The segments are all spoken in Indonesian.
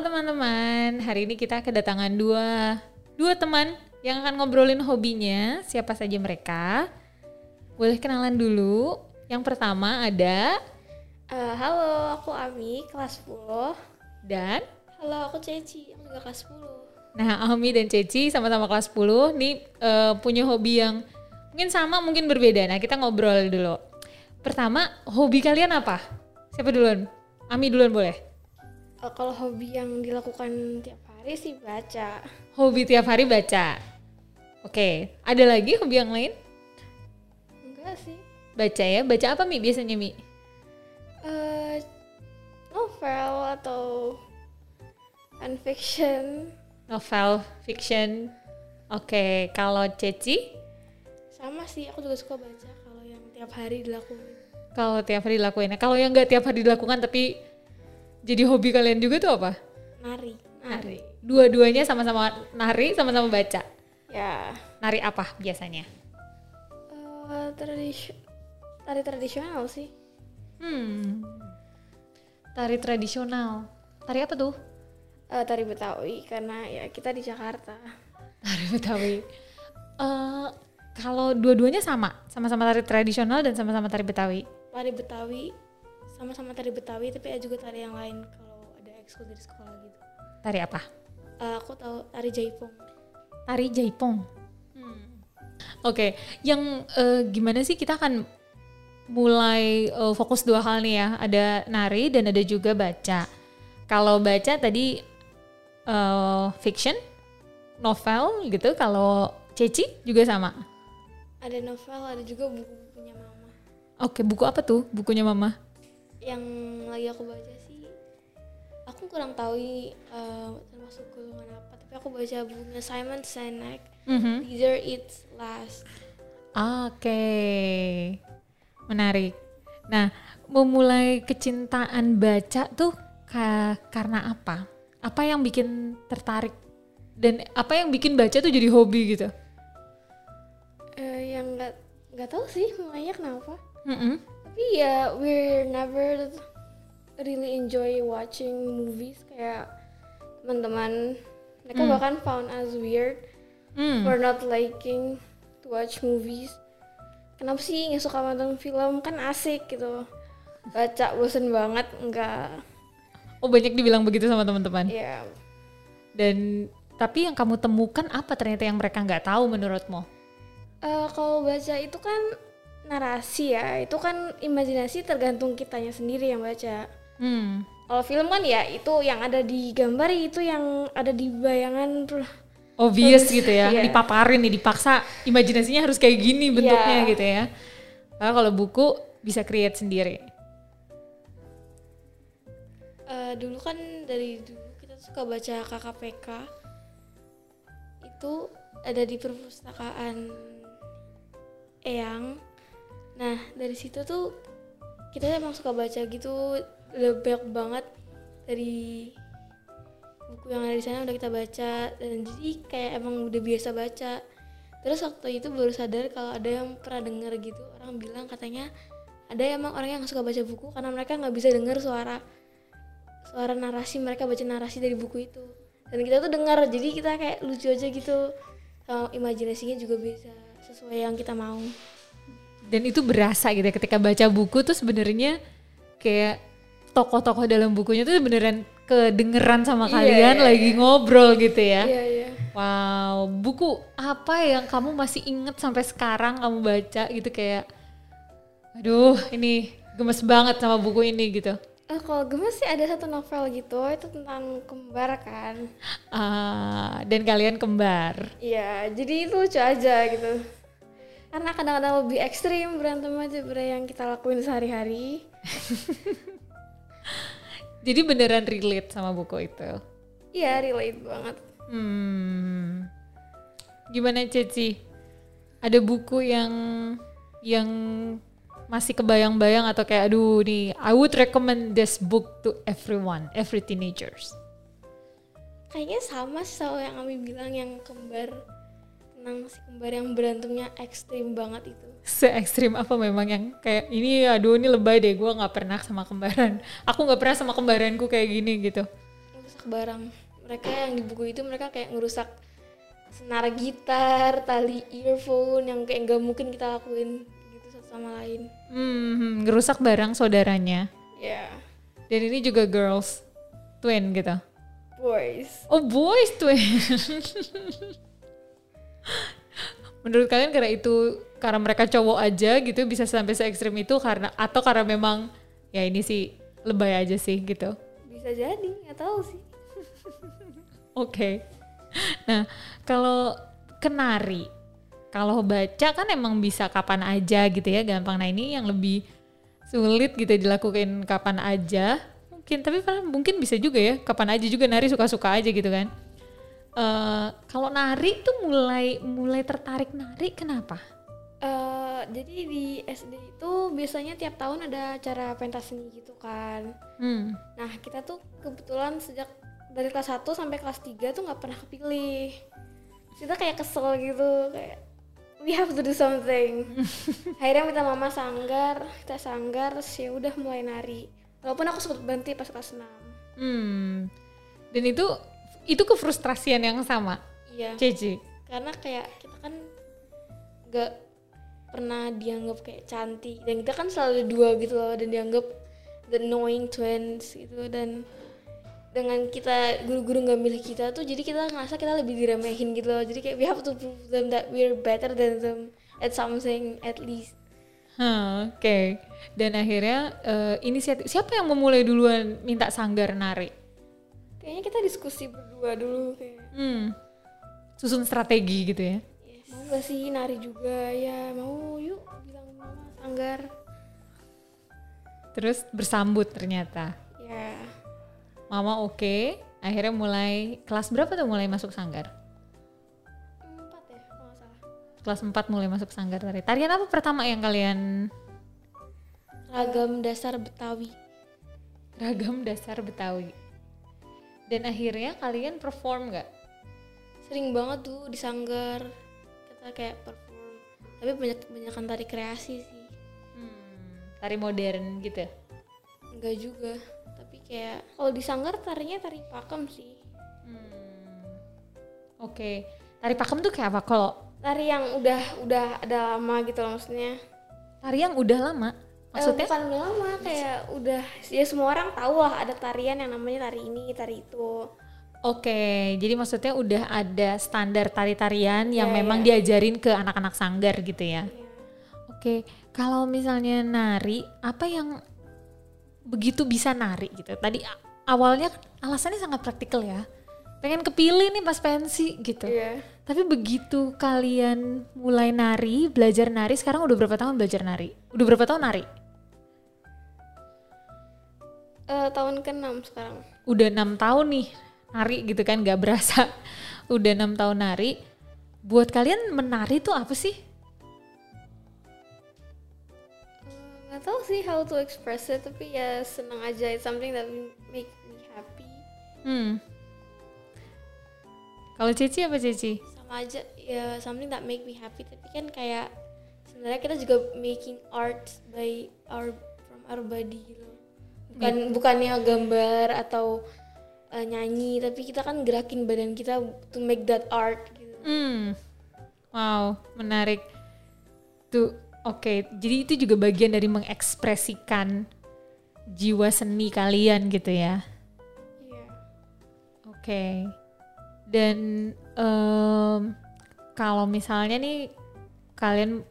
Halo teman-teman, hari ini kita kedatangan dua dua teman yang akan ngobrolin hobinya. Siapa saja mereka? Boleh kenalan dulu. Yang pertama ada Eh, halo, aku Ami, kelas 10. dan Halo, aku Ceci, aku juga kelas 10. nah Ami dan Ceci sama-sama kelas 10 nih eh, punya hobi yang mungkin sama mungkin berbeda. Nah, kita ngobrol dulu. Pertama, hobi kalian apa? Siapa duluan? Ami duluan boleh. Eh, kalau hobi yang dilakukan tiap hari sih baca. Hobi tiap hari baca. Oke, ada lagi hobi yang lain? Enggak sih. Baca ya. Baca apa Mi biasanya Mi? Eh, novel atau fanfiction Novel, fiction. Oke, kalau Ceci? sama sih. Aku juga suka baca kalau yang tiap hari dilakukan. Kalau tiap hari dilakuin. Kalau yang nggak tiap hari dilakukan tapi jadi hobi kalian juga tuh apa? Nari. Nari. Dua-duanya sama-sama nari, sama-sama baca. Ya. Nari apa biasanya? Eh, tradisi tari tradisional sih. Hmm. Tari tradisional. Tari apa tuh? Eh, tari Betawi karena ya kita di Jakarta. Tari Betawi. Eh, kalau dua-duanya sama, sama-sama tari tradisional dan sama-sama tari Betawi. Tari Betawi sama-sama tari Betawi tapi ada juga tari yang lain kalau ada ekskul dari sekolah gitu. Tari apa? Eh, aku tahu tari Jaipong. Tari Jaipong. Oke, yang eh, gimana sih kita akan mulai eh, fokus dua hal nih ya. Ada nari dan ada juga baca. Kalau baca tadi eh, fiction, novel gitu. Kalau Ceci juga sama. Ada novel, ada juga buku-bukunya mama. Oke, buku apa tuh bukunya Mama? Yang lagi aku baca sih, aku kurang tahu eh, termasuk golongan apa. Tapi aku baca bukunya Simon Sinek, Mhm. Either It's Last. Oke, menarik. Nah, memulai kecintaan baca tuh ka- karena apa? Apa yang bikin tertarik? Dan apa yang bikin baca tuh jadi hobi gitu? Eh, yang nggak nggak tahu sih mulainya kenapa. Mm-mm. Tapi ya we're never really enjoy watching movies kayak teman-teman mereka bahkan found us weird Hmm. for not liking to watch movies. Kenapa sih nggak suka nonton film kan asik gitu. Baca bosen banget enggak. Oh banyak dibilang begitu sama teman-teman. Ya Dan tapi yang kamu temukan apa ternyata yang mereka nggak tahu menurutmu? eh, kalau baca itu kan narasi ya, itu kan imajinasi tergantung kitanya sendiri yang baca. Hmm. Kalau film kan ya itu yang ada di gambar itu yang ada di bayangan. Obvious gitu ya, Iya. dipaparin nih, dipaksa imajinasinya harus kayak gini bentuknya Iya. gitu ya. Kalau kalau buku bisa create sendiri. Eh, dulu kan dari dulu kita suka baca KKPK itu ada di perpustakaan Eyang. Nah dari situ tuh kita emang suka baca gitu banyak banget dari buku yang ada di sana udah kita baca dan jadi kayak emang udah biasa baca. Terus waktu itu baru sadar kalau ada yang pernah denger gitu orang bilang katanya ada emang orang yang suka baca buku karena mereka nggak bisa denger suara suara narasi mereka baca narasi dari buku itu. Dan kita tuh dengar jadi kita kayak lucu aja gitu. Sama imajinasinya juga bisa sesuai yang kita mau dan itu berasa gitu ya, ketika baca buku tuh sebenarnya kayak tokoh-tokoh dalam bukunya tuh beneran kedengeran sama Iya, kalian iya, lagi ngobrol gitu ya. iya iya Wow, buku apa yang kamu masih inget sampai sekarang kamu baca gitu kayak aduh ini gemes banget sama buku ini gitu. Eh, kalau gemes sih ada satu novel gitu itu tentang kembar kan Ah, dan kalian kembar. iya jadi itu lucu aja gitu karena kadang-kadang lebih ekstrim berantem aja daripada yang kita lakuin sehari-hari Jadi beneran relate sama buku itu. iya relate banget Hmm. Gimana Ceci? Ada buku yang yang masih kebayang-bayang atau kayak aduh nih I would recommend this book to everyone, every teenagers. kayaknya sama sih sama yang kami bilang yang kembar tentang si kembar yang berantemnya ekstrim banget itu Se ekstrim apa memang yang kayak ini aduh ini lebay deh gue nggak pernah sama kembaran. Aku nggak pernah sama kembaranku kayak gini gitu. ngerusak barang mereka yang di buku itu mereka kayak ngerusak senar gitar tali earphone yang kayak nggak mungkin kita lakuin gitu satu sama lain Hmm, ngerusak barang saudaranya. ya Dan ini juga girls twin gitu. boys Oh boys twin. Menurut kalian karena itu karena mereka cowok aja gitu bisa sampai se ekstrim itu karena atau karena memang ya ini sih lebay aja sih gitu. bisa jadi nggak tahu sih Oke. Nah, kalau kenari, kalau baca kan emang bisa kapan aja gitu ya, gampang. Nah, ini yang lebih sulit gitu dilakukan kapan aja. Mungkin tapi kan mungkin bisa juga ya, kapan aja juga nari suka-suka aja gitu kan. Eh kalau nari tuh mulai mulai tertarik nari kenapa? Eh, jadi di SD itu biasanya tiap tahun ada acara pentas seni gitu kan Hmm. Nah, kita tuh kebetulan sejak dari kelas 1 sampai kelas 3 tuh nggak pernah kepilih. Kita kayak kesel gitu, kayak we have to do something. Akhirnya minta mama sanggar, kita sanggar, terus ya udah mulai nari. Walaupun aku sempat berhenti pas kelas 6. Hmm. Dan itu itu kefrustrasian yang sama, Iya, Ceci. karena kayak kita kan nggak pernah dianggap kayak cantik dan kita kan selalu dua gitu loh dan dianggap the annoying twins gitu dan dengan kita guru-guru nggak milih kita tuh jadi kita ngerasa kita lebih diremehin gitu loh jadi kayak we have to prove them that we're better than them at something at least Hah, Oke. Dan akhirnya eh, inisiatif siapa yang memulai duluan minta sanggar nari? Kayaknya kita diskusi berdua dulu kayak Hmm. Susun strategi gitu ya. yes, mau gak sih nari juga ya mau yuk bilang mama sanggar Terus bersambut ternyata. ya Mama oke. Akhirnya mulai kelas berapa tuh mulai masuk sanggar? empat ya kalau salah Kelas 4 mulai masuk sanggar tari. Tarian apa pertama yang kalian ragam dasar Betawi ragam dasar Betawi? Dan akhirnya kalian perform nggak? sering banget tuh di sanggar kita kayak perform tapi banyak banyakan tari kreasi sih Hmm, tari modern gitu. enggak juga tapi kayak kalau di sanggar tarinya tari pakem sih Hmm. Oke. Tari pakem tuh kayak apa? Kalau tari yang udah udah ada lama gitu loh maksudnya tari yang udah lama, maksudnya? eh, bukan udah lama kayak udah ya semua orang tahu lah ada tarian yang namanya tari ini tari itu Oke, jadi maksudnya udah ada standar tari-tarian yang Iya, memang iya. diajarin ke anak-anak sanggar gitu ya. Iya. Oke, kalau misalnya nari, apa yang begitu bisa nari gitu? Tadi awalnya kan alasannya sangat praktikal ya. Pengen kepilih nih pas pensi gitu. Iya. Tapi begitu kalian mulai nari, belajar nari, sekarang udah berapa tahun belajar nari? Udah berapa tahun nari? Eh, tahun ke-6 sekarang Udah enam tahun nih nari gitu kan, gak berasa. Udah enam tahun nari. Buat kalian menari tuh apa sih? Eh, nggak tahu sih how to express it tapi ya senang aja it's something that make me happy Hmm. Kalau Cici apa Cici? sama aja ya something that make me happy tapi kan kayak sebenarnya kita juga making art by our from our body gitu bukan bukannya gambar atau eh, nyanyi tapi kita kan gerakin badan kita to make that art gitu Hmm. Wow, menarik. Tuh, oke. Jadi itu juga bagian dari mengekspresikan jiwa seni kalian gitu ya. Iya. Oke. Dan em, kalau misalnya nih kalian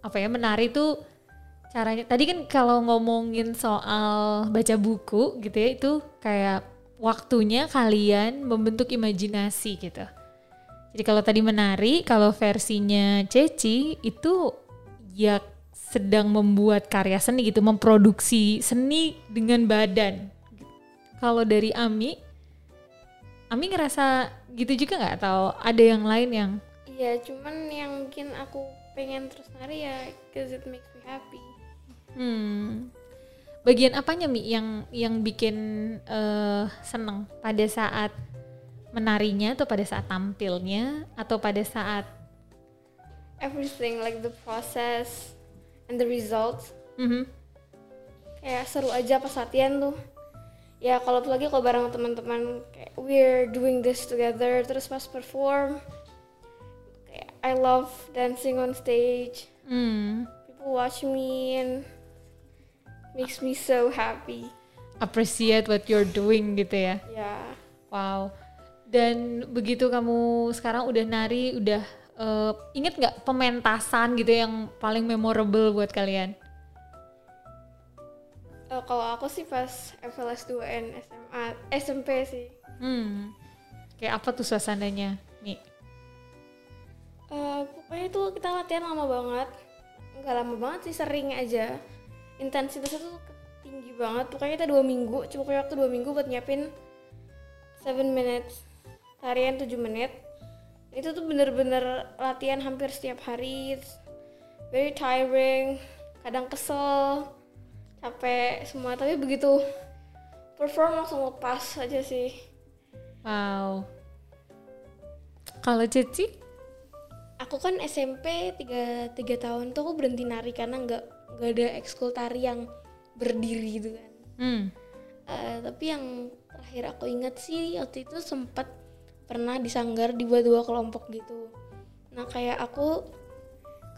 apa ya menari tuh caranya tadi kan kalau ngomongin soal baca buku gitu ya itu kayak waktunya kalian membentuk imajinasi gitu. Jadi kalau tadi menari, kalau versinya Ceci itu ya sedang membuat karya seni gitu, memproduksi seni dengan badan. Kalau dari Ami, Ami ngerasa gitu juga nggak? Atau ada yang lain yang iya cuman yang mungkin aku pengen terus nari ya cause it makes me happy hmm, bagian apanya Mi yang yang bikin eh, seneng? Pada saat menarinya atau pada saat tampilnya atau pada saat everything like the process and the results. Mhm. kayak seru aja pas latihan tuh. Ya kalau lagi kalau bareng teman-teman kayak we're doing this together terus pas perform kayak I love dancing on stage. Hmm. people watch me and makes me so happy Appreciate what you're doing gitu ya. ya Wow. Dan begitu kamu sekarang udah nari, udah eh, inget nggak pementasan gitu yang paling memorable buat kalian? Eh, kalau aku sih pas FLS 2N SMA SMP sih Hmm. Kayak apa tuh suasananya, Mi? Eh, pokoknya itu kita latihan lama banget nggak lama banget sih sering aja intensitasnya tuh tinggi banget. Pokoknya kita dua minggu cuma punya waktu dua minggu buat nyiapin 7 minutes tarian 7 menit. Itu tuh bener-bener latihan hampir setiap hari. It's very tiring kadang kesel capek semua. Tapi begitu perform langsung lepas aja sih. Wow. Kalau Ceci? aku kan SMP tiga tiga tahun tuh aku berhenti nari karena nggak nggak ada ekskul tari yang berdiri gitu kan. Hmm. Eh, tapi yang terakhir aku ingat sih waktu itu sempat pernah disanggar di dua dua kelompok gitu. Nah kayak aku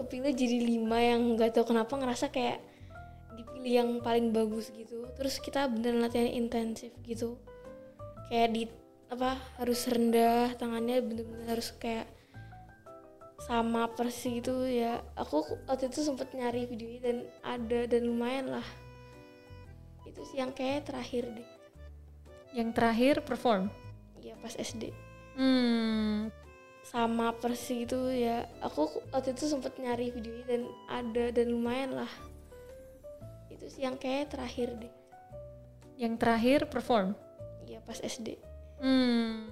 kepilih jadi lima yang nggak tahu kenapa ngerasa kayak dipilih yang paling bagus gitu. Terus kita beneran latihan intensif gitu. Kayak di apa harus rendah tangannya bener-bener harus kayak sama persis gitu ya aku waktu itu sempet nyari videonya dan ada dan lumayan lah itu sih yang kayak terakhir deh Yang terakhir perform? ya pas SD Hmm. sama persis gitu ya aku waktu itu sempet nyari videonya dan ada dan lumayan lah itu sih yang kayak terakhir deh Yang terakhir perform? ya pas SD Hmm.